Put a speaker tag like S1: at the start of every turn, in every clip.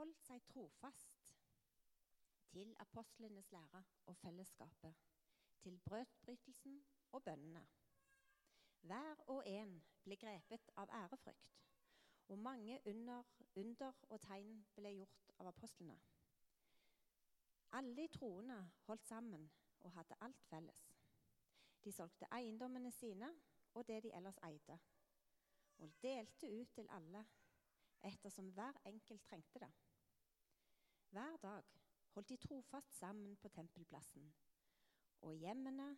S1: holdt seg trofast til apostlenes lære og fellesskapet, til brødbrytelsen og bønnene. Hver og en ble grepet av ærefrykt, og mange under, under og tegn ble gjort av apostlene. Alle de troende holdt sammen og hadde alt felles. De solgte eiendommene sine og det de ellers eide, og delte ut til alle ettersom hver enkelt trengte det. Hver dag holdt de trofast sammen på tempelplassen, og i hjemmene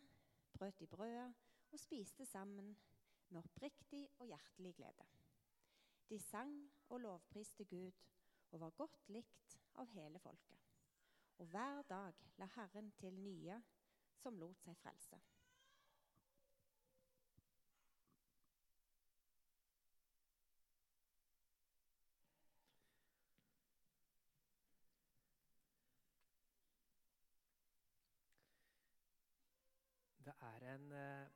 S1: brøt de brødet og spiste sammen med oppriktig og hjertelig glede. De sang og lovpriste Gud og var godt likt av hele folket. Og hver dag la Herren til nye som lot seg frelse.
S2: Er en, eh,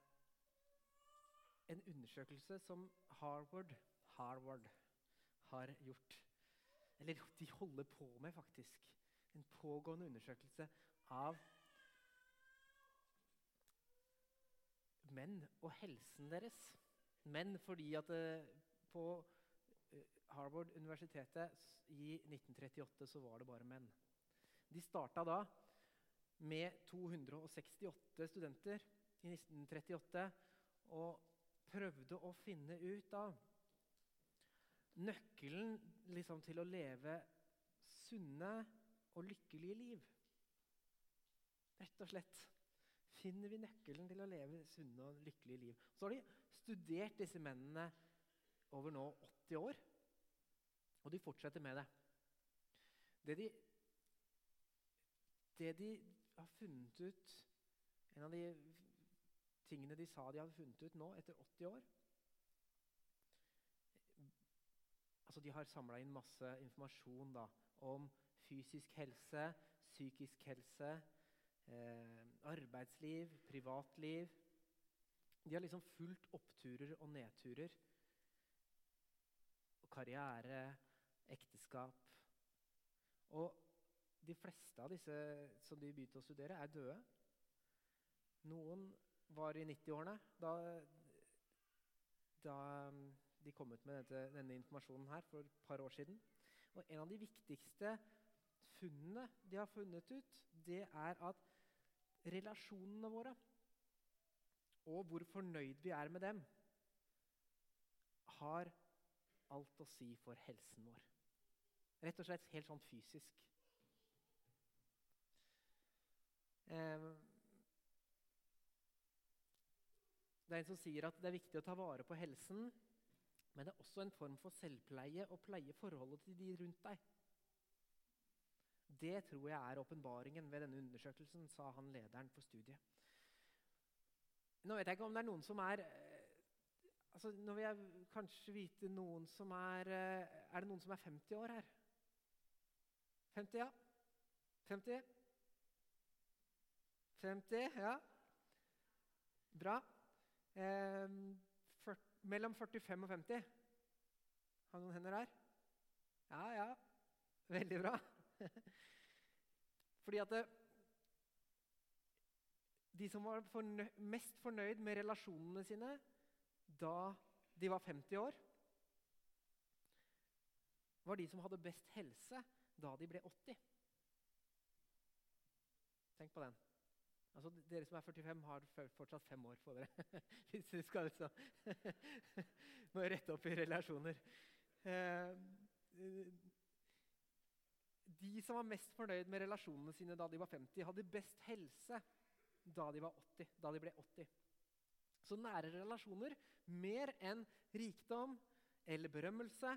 S2: en undersøkelse som Harvard, Harvard har gjort. Eller de holder på med, faktisk. En pågående undersøkelse av menn og helsen deres. Menn fordi at eh, på eh, Harvard-universitetet i 1938 så var det bare menn. De starta da med 268 studenter i 1938 og prøvde å finne ut av nøkkelen liksom, til å leve sunne og lykkelige liv. Rett og slett finner vi nøkkelen til å leve sunne og lykkelige liv. Så har de studert disse mennene over nå 80 år, og de fortsetter med det. Det de, det de har funnet ut En av de tingene de sa de hadde funnet ut nå etter 80 år altså De har samla inn masse informasjon da, om fysisk helse, psykisk helse, eh, arbeidsliv, privatliv. De har liksom fulgt oppturer og nedturer. Karriere, ekteskap. Og de fleste av disse som de begynte å studere, er døde. Noen var i 90-årene da, da, de kom ut med dette, denne informasjonen her for et par år siden. Og en av de viktigste funnene de har funnet ut, det er at relasjonene våre og hvor fornøyd vi er med dem, har alt å si for helsen vår. Rett og slett helt sånn fysisk. Eh, det er en som sier at det er viktig å ta vare på helsen, men det er også en form for selvpleie å pleie forholdet til de rundt deg. Det tror jeg er åpenbaringen ved denne undersøkelsen, sa han lederen for studiet. Nå vet jeg ikke om det er noen som er altså Nå vil jeg kanskje vite noen som er Er det noen som er 50 år her? 50, ja? 50? 50, ja. Bra. Eh, for, mellom 45 og 50. Har noen hender der? Ja, ja. Veldig bra. Fordi at det, De som var fornøy, mest fornøyd med relasjonene sine da de var 50 år, var de som hadde best helse da de ble 80. Tenk på den. Altså, Dere som er 45, har fortsatt fem år på dere. Hvis dere skal liksom Må rette opp i relasjoner. Eh, de som var mest fornøyd med relasjonene sine da de var 50, hadde best helse da de, 80, da de ble 80. Så nære relasjoner, mer enn rikdom eller berømmelse,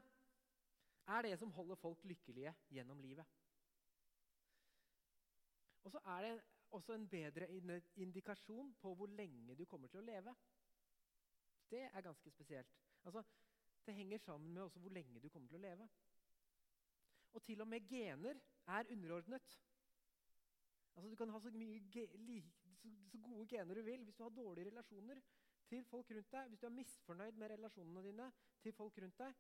S2: er det som holder folk lykkelige gjennom livet. Og så er det også en bedre indikasjon på hvor lenge du kommer til å leve. Det er ganske spesielt. Altså, det henger sammen med hvor lenge du kommer til å leve. Og til og med gener er underordnet. Altså, du kan ha så, så, gode gener du vil hvis du har dårlige relasjoner til folk rundt deg. Hvis du er misfornøyd med relasjonene dine til folk rundt deg,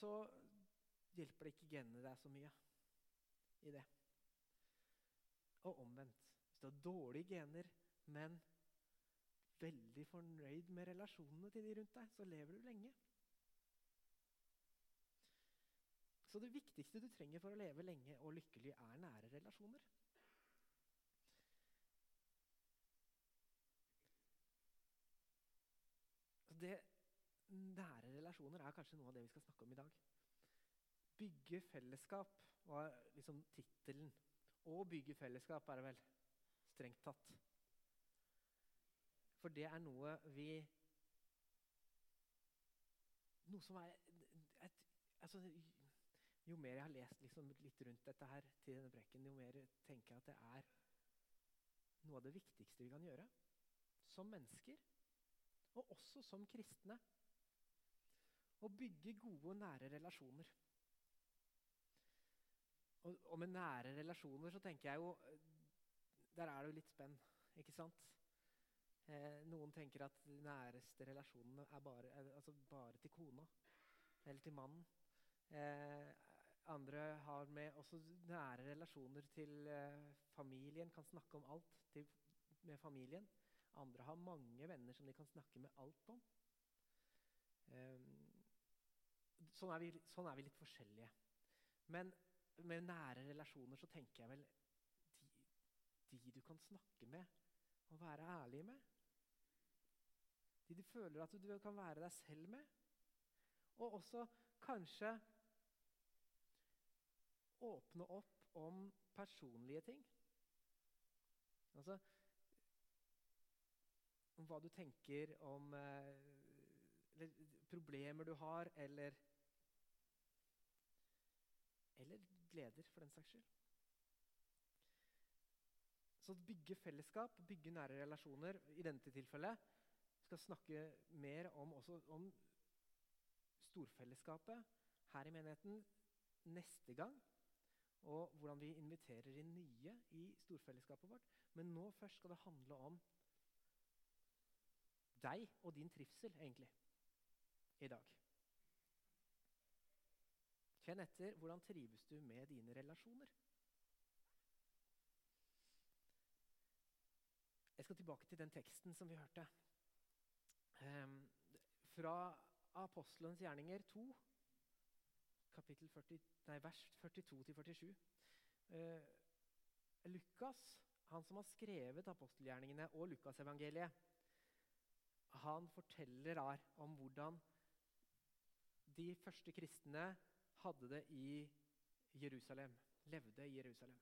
S2: så hjelper det ikke genene deg så mye i det. Og omvendt. Hvis du har dårlige gener, men veldig fornøyd med relasjonene til de rundt deg, så lever du lenge. Så det viktigste du trenger for å leve lenge og lykkelig, er nære relasjoner. Det, nære relasjoner er kanskje noe av det vi skal snakke om i dag. Bygge fellesskap var liksom tittelen. Å bygge fellesskap er det vel strengt tatt. For det er noe vi Noe som er et, altså, Jo mer jeg har lest liksom, litt rundt dette her til denne brekken, jo mer tenker jeg at det er noe av det viktigste vi kan gjøre som mennesker, og også som kristne. Å bygge gode, nære relasjoner. Og, og, med nære relasjoner så tenker jeg jo Der er det jo litt spenn, ikke sant? Eh, noen tenker at de næreste relasjonene er bare, altså bare til kona eller til mannen. Eh, andre har med også nære relasjoner til eh, familien, kan snakke om alt til, med familien. Andre har mange venner som de kan snakke med alt om. Eh, sånn, er vi, sånn, er vi, litt forskjellige. Men med nære relasjoner så tenker jeg vel de, de du kan snakke med og være ærlig med. De du føler at du kan være deg selv med. Og også kanskje åpne opp om personlige ting. Altså om hva du tenker om eller, problemer du har, eller Eller gleder, for den saks skyld. Så bygge fellesskap, bygge nære relasjoner, i dette tilfellet skal snakke mer om, om storfellesskapet her i menigheten neste gang. Og hvordan vi inviterer inn nye i storfellesskapet vårt. Men nå først skal det handle om deg og din trivsel, egentlig, i dag. Kjenn etter. Hvordan trives du med dine relasjoner? Jeg skal tilbake til den teksten som vi hørte. Um, fra Apostelens gjerninger 2, kapittel 40, nei, vers 42-47. Uh, Lukas, han som har skrevet apostelgjerningene og Lukasevangeliet, han forteller om hvordan de første kristne hadde det i Jerusalem. Levde i Jerusalem.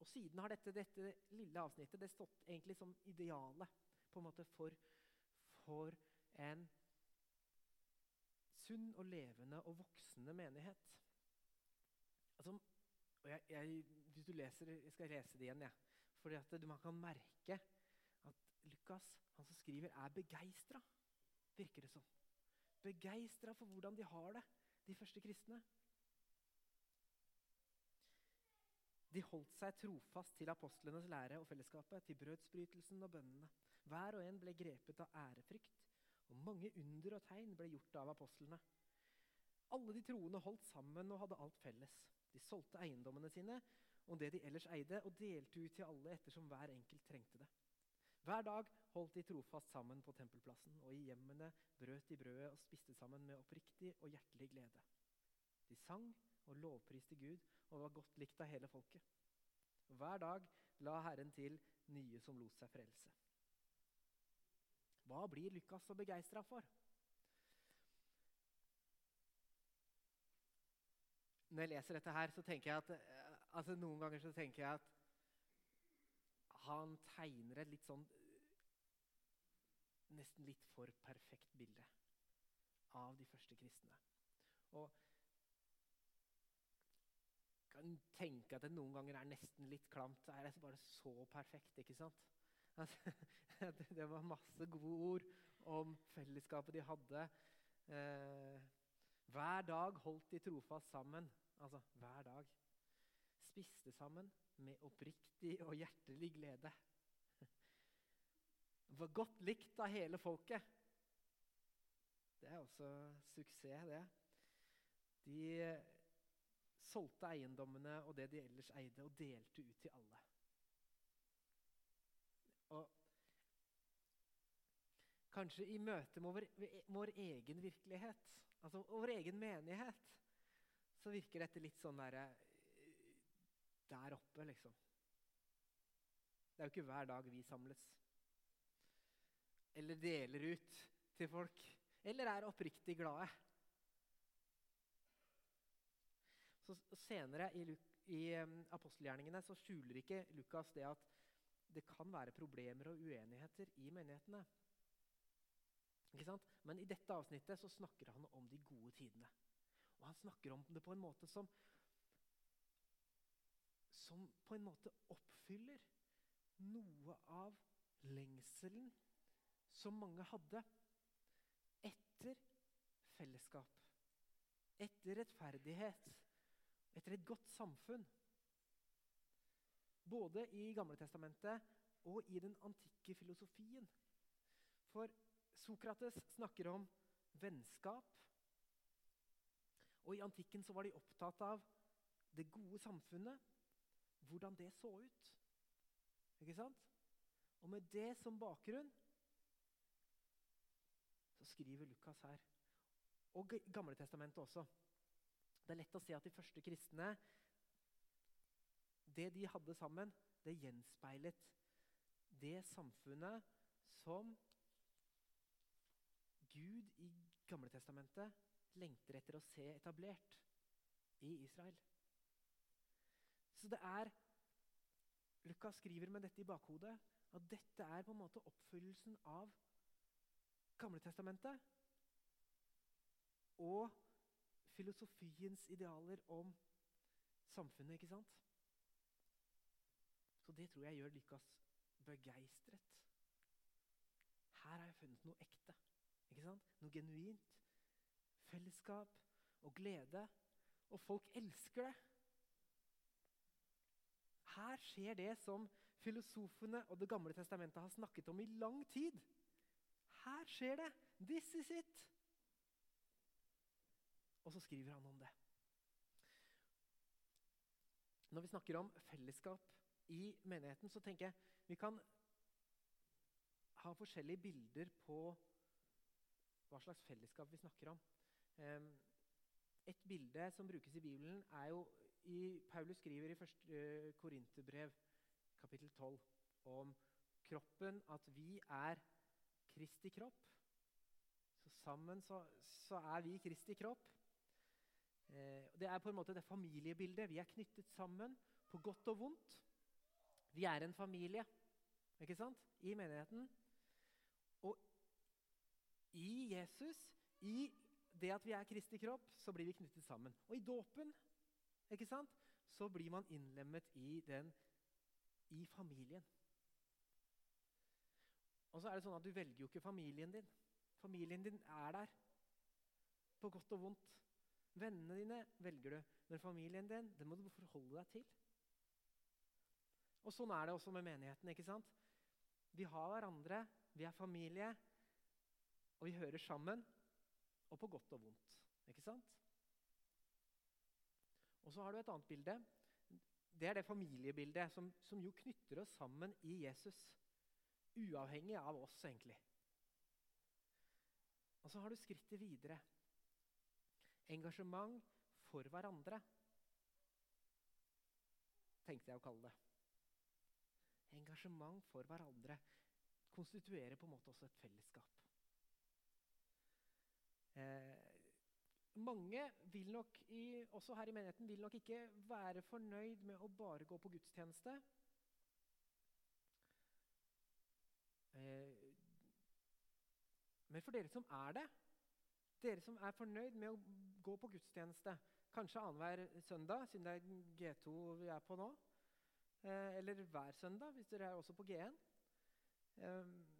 S2: Og Siden har dette, dette lille avsnittet det stått egentlig som idealet på en måte for, for en sunn og levende og voksende menighet. Altså, jeg, jeg, hvis du leser, jeg skal lese det igjen, ja. For man kan merke at Lukas, han som skriver, er begeistra, virker det som. Begeistra for hvordan de har det, de første kristne. De holdt seg trofast til apostlenes lære og fellesskapet, til brødsbrytelsen og bønnene. Hver og en ble grepet av ærefrykt, og mange under og tegn ble gjort av apostlene. Alle de troende holdt sammen og hadde alt felles. De solgte eiendommene sine og det de ellers eide, og delte ut til alle ettersom hver enkelt trengte det. Hver dag holdt de trofast sammen på tempelplassen, og i hjemmene brøt de brødet og spiste sammen med oppriktig og hjertelig glede. De sang og lovpriste Gud og var godt likt av hele folket. Hver dag la Herren til nye som lot seg frelse. Hva blir Lukas så begeistra for? Når jeg leser dette her, så tenker jeg at eh, altså Noen ganger så tenker jeg at han tegner et litt sånn Nesten litt for perfekt bilde av de første kristne. Og kan tenke at det noen ganger er nesten litt klamt. Det er bare så perfekt, ikke sant? det var masse gode ord om fellesskapet de hadde. Eh, hver dag holdt de trofast sammen. Altså hver dag. Spiste sammen med oppriktig og hjertelig glede. Var godt likt av hele folket. Det er også suksess, det. De solgte eiendommene og det de ellers eide, og delte ut til alle. Og kanskje i møte med vår, vår egen virkelighet, altså vår egen menighet, så virker dette litt sånn derre Der oppe, liksom. Det er jo ikke hver dag vi samles. Eller deler ut til folk. Eller er oppriktig glade. Så Senere i, i apostelgjerningene så skjuler ikke Lukas det at det kan være problemer og uenigheter i menighetene. Ikke sant? Men i dette avsnittet så snakker han om de gode tidene. Og han snakker om det på en måte som som på en måte oppfyller noe av lengselen som mange hadde etter fellesskap, etter rettferdighet, etter et godt samfunn. Både i Gamletestamentet og i den antikke filosofien. For Sokrates snakker om vennskap. Og i antikken var de opptatt av det gode samfunnet, hvordan det så ut. Ikke sant? Og med det som bakgrunn så skriver Lukas her. Og Gamletestamentet også. Det er lett å se at de første kristne Det de hadde sammen, det gjenspeilet det samfunnet som Gud i Gamletestamentet lengter etter å se etablert i Israel. Så det er Lukas skriver med dette i bakhodet at dette er på en måte oppfyllelsen av Gamletestamentet og filosofiens idealer om samfunnet, ikke sant? Så det tror jeg gjør Lukas begeistret. Her har jeg funnet noe ekte. ikke sant? Noe genuint. Fellesskap og glede. Og folk elsker det. Her skjer det som filosofene og Det gamle testamentet har snakket om i lang tid. Her skjer det! This is it! Og så skriver han om det. Når vi snakker om fellesskap i menigheten, så tenker jeg vi kan ha forskjellige bilder på hva slags fellesskap vi snakker om. Et bilde som brukes i Bibelen, er jo i, Paulus skriver i 1. Eh, Korinterbrev, kapittel 12, om kroppen at vi er Kristi kropp. Så sammen så, så er vi Kristi kropp. Eh, det er på en måte det familiebildet. Vi er knyttet sammen på godt og vondt. Vi er en familie ikke sant? i menigheten. Og i Jesus, i det at vi er Kristi kropp, så blir vi knyttet sammen. Og i dåpen ikke sant? så blir man innlemmet i den i familien. Og så er det sånn at Du velger jo ikke familien din. Familien din er der, på godt og vondt. Vennene dine velger du, men familien din den må du forholde deg til. Og Sånn er det også med menigheten. ikke sant? Vi har hverandre, vi er familie, og vi hører sammen. Og på godt og vondt. Ikke sant? Og så har du et annet bilde. Det er det familiebildet som, som jo knytter oss sammen i Jesus. Uavhengig av oss, egentlig. Og så har du skrittet videre. Engasjement for hverandre, tenkte jeg å kalle det. Engasjement for hverandre konstituerer på en måte også et fellesskap. Eh, mange vil nok, i, også her i menigheten, vil nok ikke være fornøyd med å bare gå på gudstjeneste. Eh, men for dere som er det, dere som er fornøyd med å gå på gudstjeneste, kanskje annenhver søndag, siden det er G2 vi er på nå, eh, eller hver søndag hvis dere er også på G1 eh,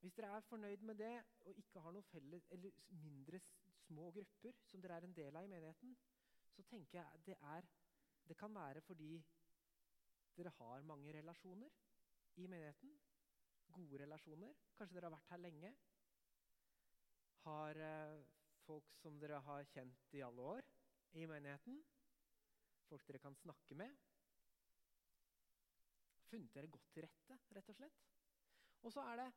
S2: hvis dere er fornøyd med det og ikke har noen felles, eller mindre små grupper som dere er en del av i menigheten, så tenker jeg det, er, det kan være fordi dere har mange relasjoner i menigheten. Gode relasjoner. Kanskje dere har vært her lenge. Har eh, folk som dere har kjent i alle år i menigheten. Folk dere kan snakke med. Funnet dere godt til rette, rett og slett. Og så er det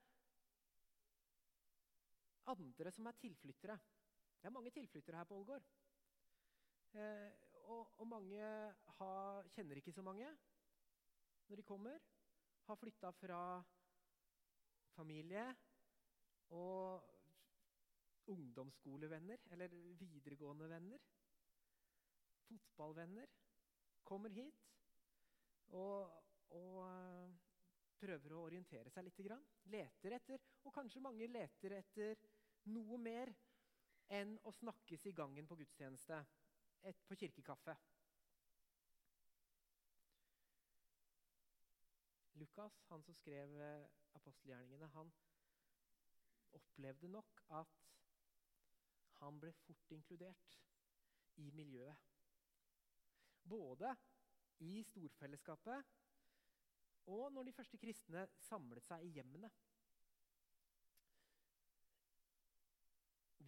S2: andre som er tilflyttere. Det er mange tilflyttere her på Ålgård. Eh, og, og, mange har, kjenner ikke så mange når de kommer. Har flytta fra familie og ungdomsskolevenner eller videregående venner. Fotballvenner. Kommer hit og, og uh, prøver å orientere seg litt. Leter etter, og kanskje mange leter etter noe mer enn å snakkes i gangen på gudstjeneste, et, på kirkekaffe. Lukas, han som skrev eh, apostelgjerningene, han opplevde nok at han ble fort inkludert i miljøet. Både i storfellesskapet og når de første kristne samlet seg i hjemmene.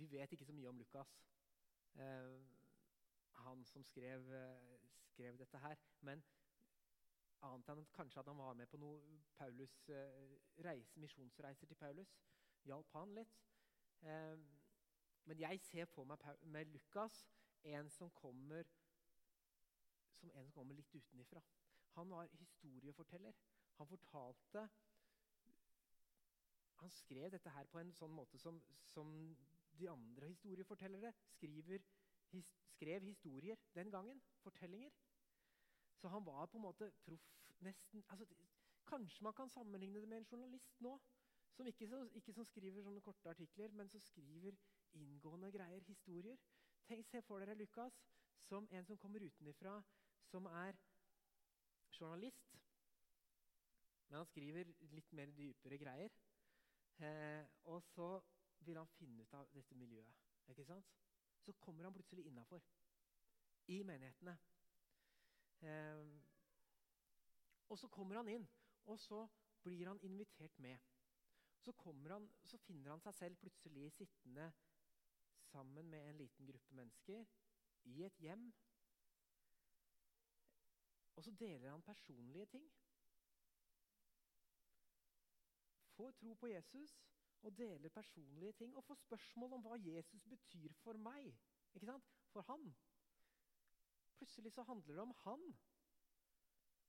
S2: Vi vet ikke så mye om Lukas, eh, han som skrev, eh, skrev, dette her. Men annet enn at kanskje at han var med på noen Paulus, eh, reise, misjonsreiser til Paulus. Hjalp han litt. Eh, men jeg ser på meg med Lukas en som kommer som en som kommer litt utenifra. Han var historieforteller. Han fortalte Han skrev dette her på en sånn måte som, som de andre historiefortellere skriver, his, skrev historier den gangen. Fortellinger. Så han var på en måte proff nesten altså, Kanskje man kan sammenligne det med en journalist nå. Som ikke, så, ikke som skriver sånne korte artikler, men som skriver inngående greier, historier. Tenk, Se for dere Lukas som en som kommer utenfra, som er journalist. Men han skriver litt mer dypere greier. Eh, og så vil han finne ut av dette miljøet. ikke sant? Så kommer han plutselig innafor i menighetene. Eh, og så kommer han inn, og så blir han invitert med. Så, han, så finner han seg selv plutselig sittende sammen med en liten gruppe mennesker i et hjem. Og så deler han personlige ting. Får tro på Jesus og deler personlige ting og får spørsmål om hva Jesus betyr for meg. Ikke sant? For han. Plutselig så handler det om han.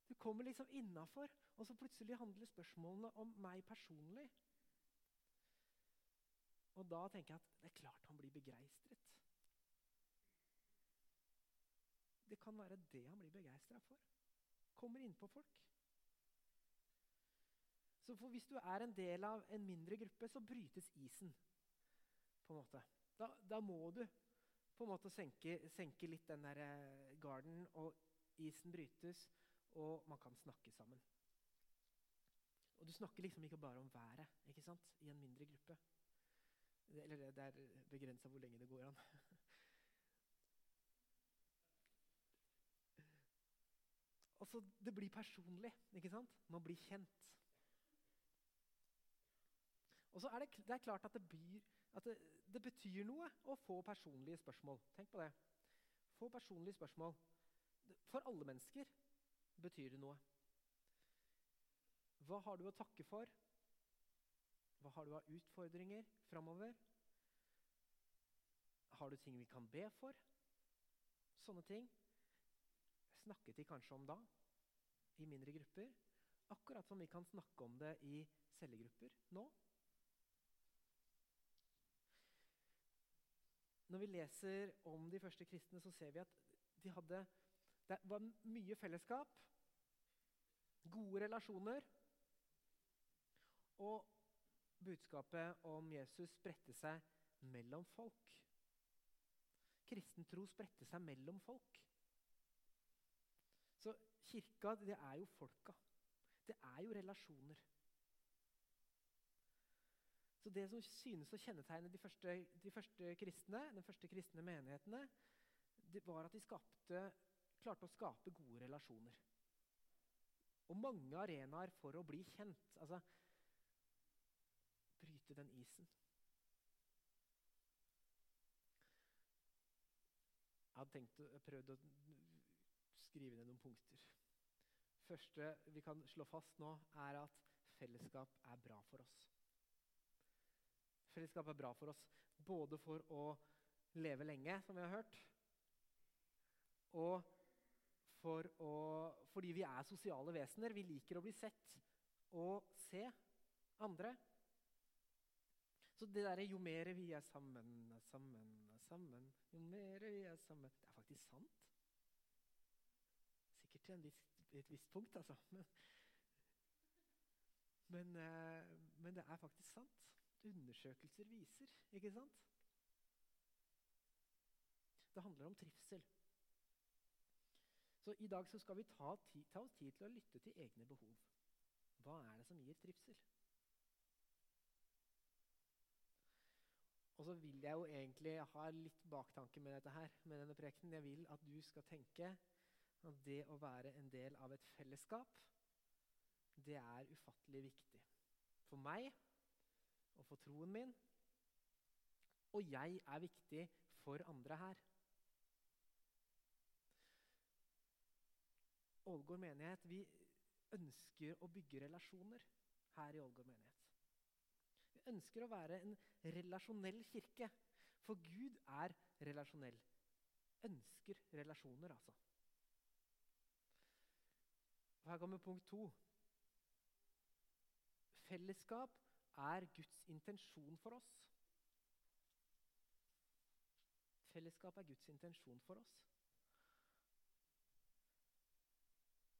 S2: Du kommer liksom innafor, og så plutselig handler spørsmålene om meg personlig. Og da tenker jeg at det er klart han blir begeistret. Det kan være det han blir begeistra for. Kommer innpå folk. Så Hvis du er en del av en mindre gruppe, så brytes isen. på en måte. Da, da må du på en måte senke, senke litt den der eh, garden, og isen brytes, og man kan snakke sammen. Og Du snakker liksom ikke bare om været ikke sant? i en mindre gruppe. Eller det er begrensa hvor lenge det går an. altså, Det blir personlig. ikke sant? Man blir kjent. Og så er det, det er klart at, det, byr, at det, det, betyr noe å få personlige spørsmål. Tenk på det. Få personlige spørsmål. For alle mennesker betyr det noe. Hva har du å takke for? Hva har du av utfordringer framover? Har du ting vi kan be for? Sånne ting snakket de kanskje om da, i mindre grupper. Akkurat som vi kan snakke om det i cellegrupper nå. Når vi leser om de første kristne, så ser vi at de hadde, det var mye fellesskap, gode relasjoner. Og budskapet om Jesus spredte seg mellom folk. Kristen tro spredte seg mellom folk. Så kirka, det er jo folka. Det er jo relasjoner. Så Det som synes å kjennetegne de første, de første kristne, de første kristne menighetene, det var at de skapte, klarte å skape gode relasjoner. Og mange arenaer for å bli kjent. Altså bryte den isen. Jeg hadde tenkt å, prøvd å skrive ned noen punkter. første vi kan slå fast nå, er at fellesskap er bra for oss. Fellesskap er bra for oss både for å leve lenge, som vi har hørt, og for å, fordi vi er sosiale vesener. Vi liker å bli sett og se andre. Så det derre 'jo mer vi er sammen, sammen, sammen', jo mer vi er sammen Det er faktisk sant. Sikkert til viss, et visst punkt, altså. Men, men, eh, men, det er faktisk sant. Undersøkelser viser, ikke sant? Det handler om trivsel. Så I dag så skal vi ta, ti, ta oss tid til å lytte til egne behov. Hva er det som gir trivsel? Og så vil jeg jo egentlig ha litt baktanke med dette her, med denne prekenen. Jeg vil at du skal tenke at det å være en del av et fellesskap, det er ufattelig viktig. For meg og for troen min. Og jeg er viktig for andre her. Ålgård menighet, vi ønsker å bygge relasjoner her i Ålgård menighet Vi ønsker å være en relasjonell kirke. For Gud er relasjonell. Ønsker relasjoner, altså. Og Her kommer punkt to. Fellesskap er Guds intensjon for oss. Fellesskap er Guds intensjon for oss.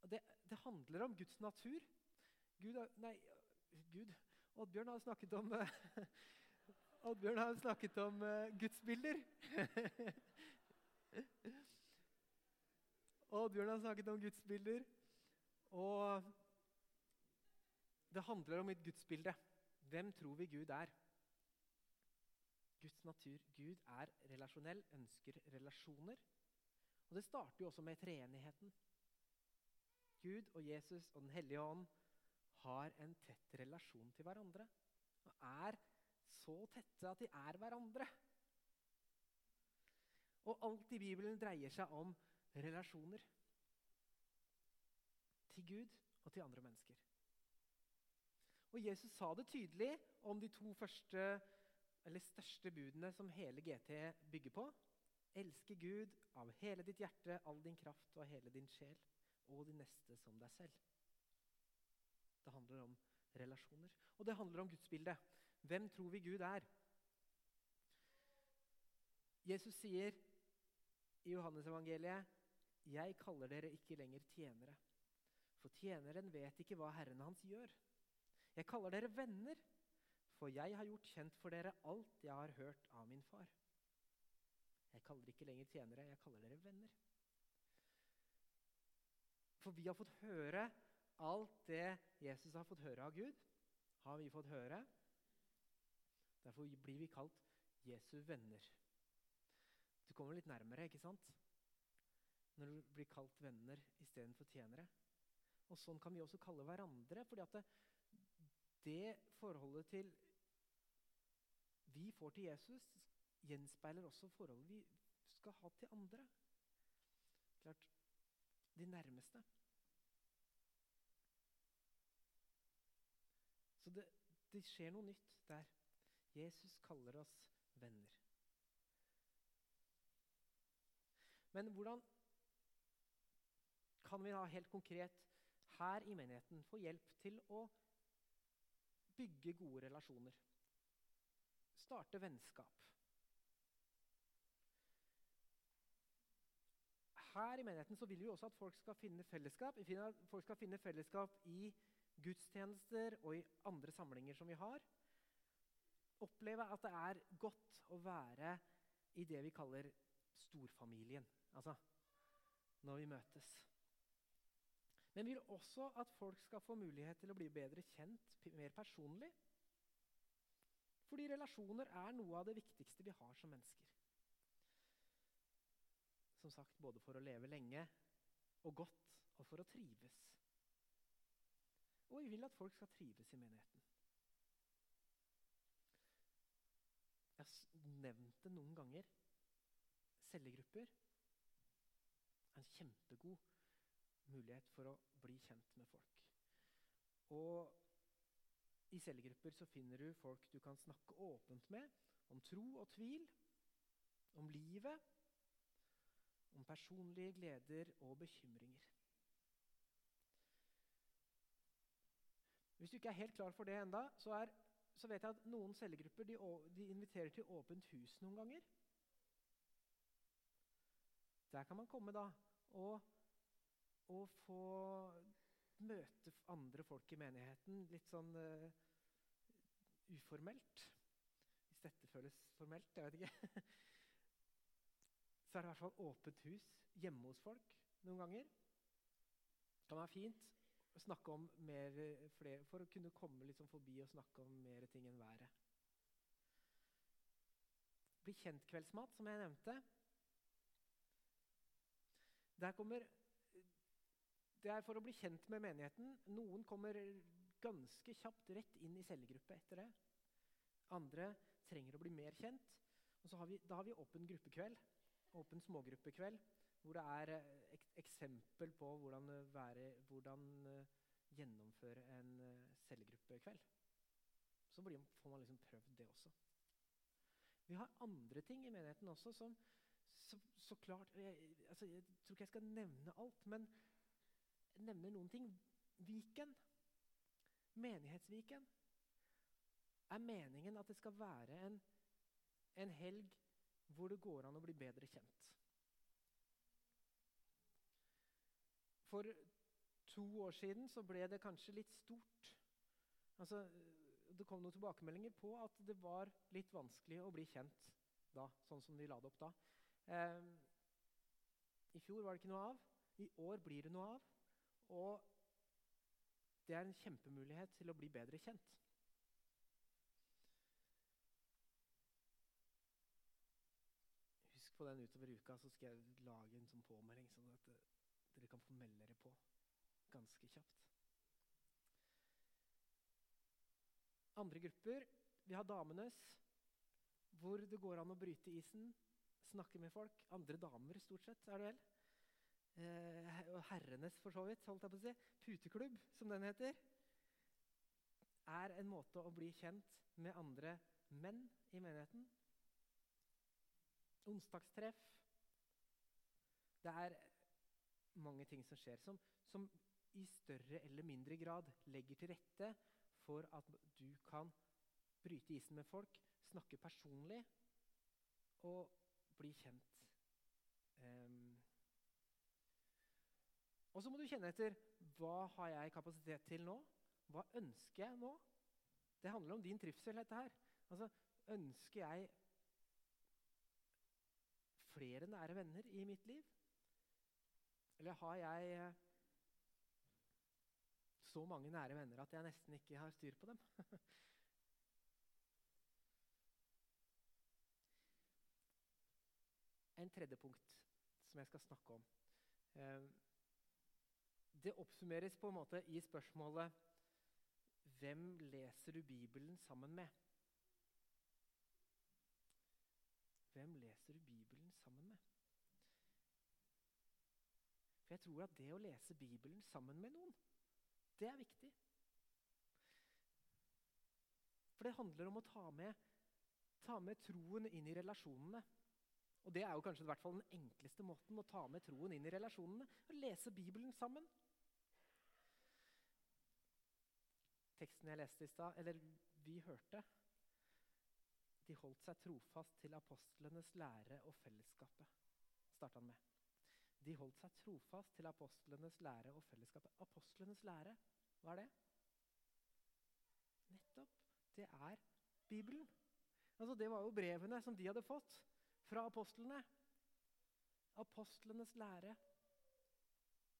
S2: Det, det handler om Guds natur. Gud, nei, Gud Oddbjørn har snakket om Oddbjørn har snakket om uh, gudsbilder. Oddbjørn har snakket om gudsbilder. Og det handler om et gudsbilde. Hvem tror vi Gud er? Guds natur. Gud er relasjonell, ønsker relasjoner. Og Det starter jo også med treenigheten. Gud og Jesus og Den hellige ånd har en tett relasjon til hverandre. Og er så tette at de er hverandre. Og alt i Bibelen dreier seg om relasjoner. Til Gud og til andre mennesker. Og Jesus sa det tydelig om de to første, eller største budene som hele GT bygger på. Elske Gud av hele ditt hjerte, all din kraft og hele din sjel, og de neste som deg selv. Det handler om relasjoner. Og det handler om gudsbildet. Hvem tror vi Gud er? Jesus sier i Johannesevangeliet, 'Jeg kaller dere ikke lenger tjenere.' For tjeneren vet ikke hva Herren hans gjør. Jeg kaller dere venner, for jeg har gjort kjent for dere alt jeg har hørt av min far. Jeg kaller ikke lenger tjenere, jeg kaller dere venner. For vi har fått høre Alt det Jesus har fått høre av Gud, har vi fått høre. Derfor blir vi kalt Jesu venner. Du kommer litt nærmere, ikke sant? Når du blir kalt venner istedenfor tjenere. Og Sånn kan vi også kalle hverandre. fordi at det, det forholdet til vi får til Jesus, gjenspeiler også forholdet vi skal ha til andre. Klart, de nærmeste. Så det, det skjer noe nytt der. Jesus kaller oss venner. Men hvordan kan vi da helt konkret her i menigheten få hjelp til å bygge gode relasjoner? Starte vennskap. Her i menigheten så vil vi også at folk skal finne fellesskap. Folk skal finne fellesskap i gudstjenester og i andre samlinger som vi har, oppleve at det er godt å være i det vi kaller storfamilien. Altså når vi møtes. Men vi vil også at folk skal få mulighet til å bli bedre kjent, mer personlig. Fordi relasjoner er noe av det viktigste vi har som mennesker. Som sagt, både for å leve lenge og godt og for å trives. Og vi vil at folk skal trives i menigheten. Jeg har nevnt det noen ganger. Cellegrupper. kjempegod mulighet for å bli kjent med folk. Og i cellegrupper så finner du folk du kan snakke åpent med om tro og tvil, om livet, om personlige gleder og bekymringer. Hvis du ikke er helt klar for det enda, så, så vet jeg at noen cellegrupper de, de inviterer til åpent hus noen ganger. Der kan man komme da og, og få møte andre folk i menigheten litt sånn uh, uformelt. Hvis dette føles formelt, jeg vet ikke. Så er det i hvert fall åpent hus hjemme hos folk noen ganger. Det kan være fint å snakke om mer, flere, for å kunne komme liksom forbi og snakke om mer ting enn været. Bli kjent-kveldsmat, som jeg nevnte. Der kommer det er for å bli kjent med menigheten. Noen kommer ganske kjapt rett inn i cellegruppe etter det. Andre trenger å bli mer kjent. Har vi, Da har vi åpen gruppekveld, åpen smågruppekveld, hvor det er eh, ek eksempel på hvordan, eh, være, hvordan uh, gjennomføre en cellegruppekveld. Så blir, får man liksom prøvd det også. Vi har andre ting i menigheten også som så, så klart jeg, altså, jeg tror ikke jeg skal nevne alt, men nevner noen ting. Viken, menighetsviken, er meningen at det skal være en, en helg hvor det går an å bli bedre kjent. For to år siden så ble det kanskje litt stort. Altså, det kom noen tilbakemeldinger på at det var litt vanskelig å bli kjent da, sånn som de la det opp da. Eh, I fjor var det ikke noe av. I år blir det noe av. Og det er en kjempemulighet til å bli bedre kjent. Husk på den utover uka, så skal jeg lage en sånn påmelding, sånn at eh, dere kan få melde dere på ganske kjapt. Andre grupper Vi har damenes, hvor det går an å bryte isen, snakke med folk. Andre damer, stort sett, er det vel? Eh, og herrenes for så vidt, holdt jeg på å si, puteklubb, som den heter, er en måte å bli kjent med andre menn i menigheten. Onsdagstreff. Det er mange ting som skjer, som, som i større eller mindre grad legger til rette for at du kan bryte isen med folk, snakke personlig og bli kjent. Um, og så må du kjenne etter hva har jeg kapasitet til nå? Hva ønsker jeg nå? Det handler om din trivsel, dette her. Altså, ønsker jeg flere nære venner i mitt liv? Eller har jeg eh, så mange nære venner at jeg nesten ikke har styr på dem? en tredje punkt som jeg skal snakke om. Det oppsummeres på en måte i spørsmålet Hvem leser du Bibelen sammen med? Hvem leser du Bibelen sammen med? For jeg tror at det å lese Bibelen sammen med noen, det er viktig. For det handler om å ta med, ta med troen inn i relasjonene. Og det er jo kanskje i hvert fall den enkleste måten å ta med troen inn i relasjonene. Å lese Bibelen sammen. Teksten jeg leste i stad, eller vi hørte. De holdt seg trofast til apostlenes lære og fellesskapet, starta han med. De holdt seg trofast til apostlenes lære og fellesskapet. Apostlenes lære, hva er det? Nettopp. Det er Bibelen. Altså, det var jo brevene som de hadde fått fra apostlene. Apostlenes lære.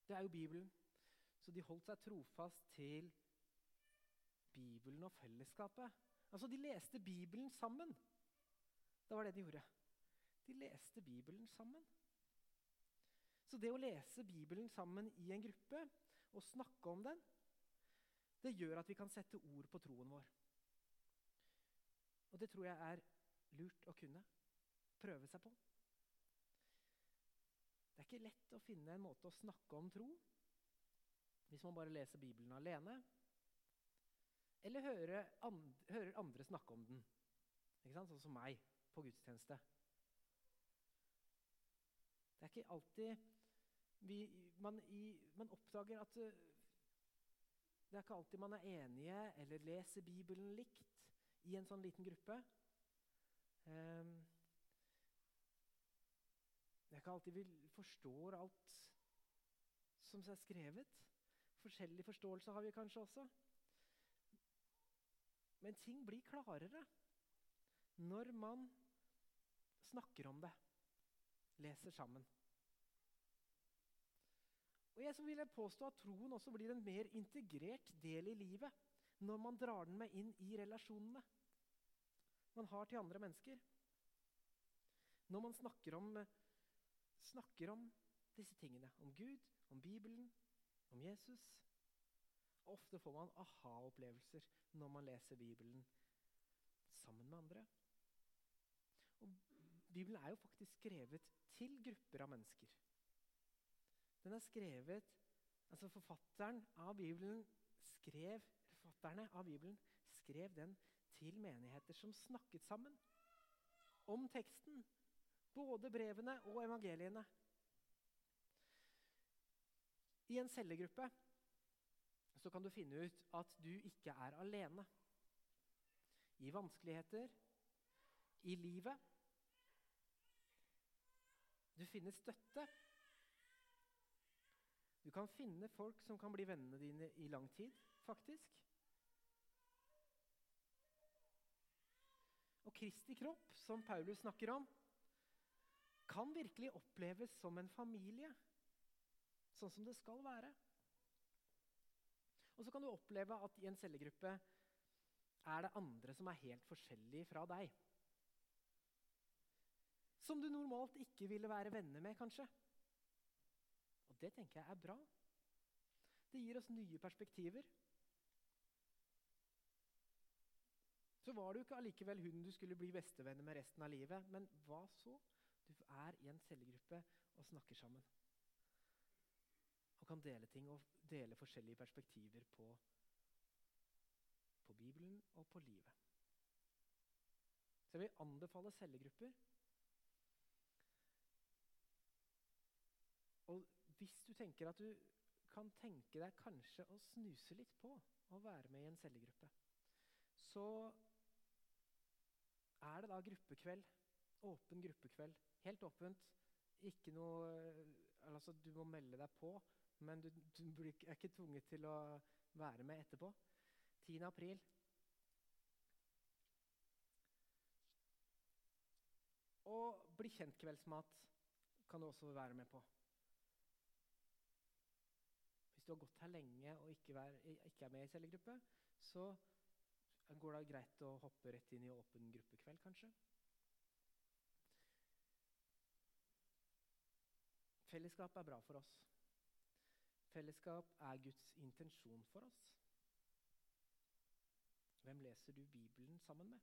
S2: Det er jo Bibelen. Så de holdt seg trofast til Bibelen og fellesskapet. Altså, De leste Bibelen sammen. Det var det de gjorde. De leste Bibelen sammen. Så det å lese Bibelen sammen i en gruppe og snakke om den, det gjør at vi kan sette ord på troen vår. Og det tror jeg er lurt å kunne. Prøve seg på. Det er ikke lett å finne en måte å snakke om tro hvis man bare leser Bibelen alene, eller hører, andre, hører andre snakke om den. Ikke sant? Sånn som meg på gudstjeneste. Det er ikke alltid vi, man, i, man, oppdager at uh, det er ikke alltid man er enige eller leser Bibelen likt i en sånn liten gruppe. Um, det er ikke alltid vi forstår alt som er skrevet. Forskjellig forståelse har vi kanskje også. Men ting blir klarere når man snakker om det, leser sammen. Og jeg vil jeg påstå at Troen også blir en mer integrert del i livet når man drar den med inn i relasjonene man har til andre mennesker. Når man snakker om, snakker om disse tingene, om Gud, om Bibelen, om Jesus. Ofte får man aha-opplevelser når man leser Bibelen sammen med andre. Og Bibelen er jo faktisk skrevet til grupper av mennesker. Den er skrevet altså Forfatteren av Bibelen skrev, forfatterne av Bibelen skrev den til menigheter som snakket sammen om teksten. Både brevene og evangeliene. I en cellegruppe så kan du finne ut at du ikke er alene. I vanskeligheter, i livet. Du finner støtte. Du kan finne folk som kan bli vennene dine i lang tid, faktisk. Og Kristi kropp, som Paulus snakker om, kan virkelig oppleves som en familie, sånn som det skal være. Og så kan du oppleve at i en cellegruppe er det andre som er helt forskjellige fra deg. Som du normalt ikke ville være venner med, kanskje. Og det tenker jeg er bra. Det gir oss nye perspektiver. Så var du ikke allikevel hun du skulle bli bestevenner med resten av livet. Men hva så? Du er i en cellegruppe og snakker sammen kan dele ting og dele forskjellige perspektiver på, på Bibelen og på livet. Så jeg vil anbefale cellegrupper. Og hvis du tenker at du kan tenke deg kanskje å snuse litt på å være med i en cellegruppe, så er det da gruppekveld. Åpen gruppekveld. Helt åpent. Noe Altså, du må melde deg på men du, du er ikke tvunget til å være med etterpå. 10. april. Og bli kjent-kveldsmat kan du også være med på. Hvis du har gått her lenge og ikke, vær, ikke er med i cellegruppe, så går det greit å hoppe rett inn i åpen gruppekveld, kanskje. Fellesskap er bra for oss. Fellesskap er Guds intensjon for oss. Hvem leser du Bibelen sammen med?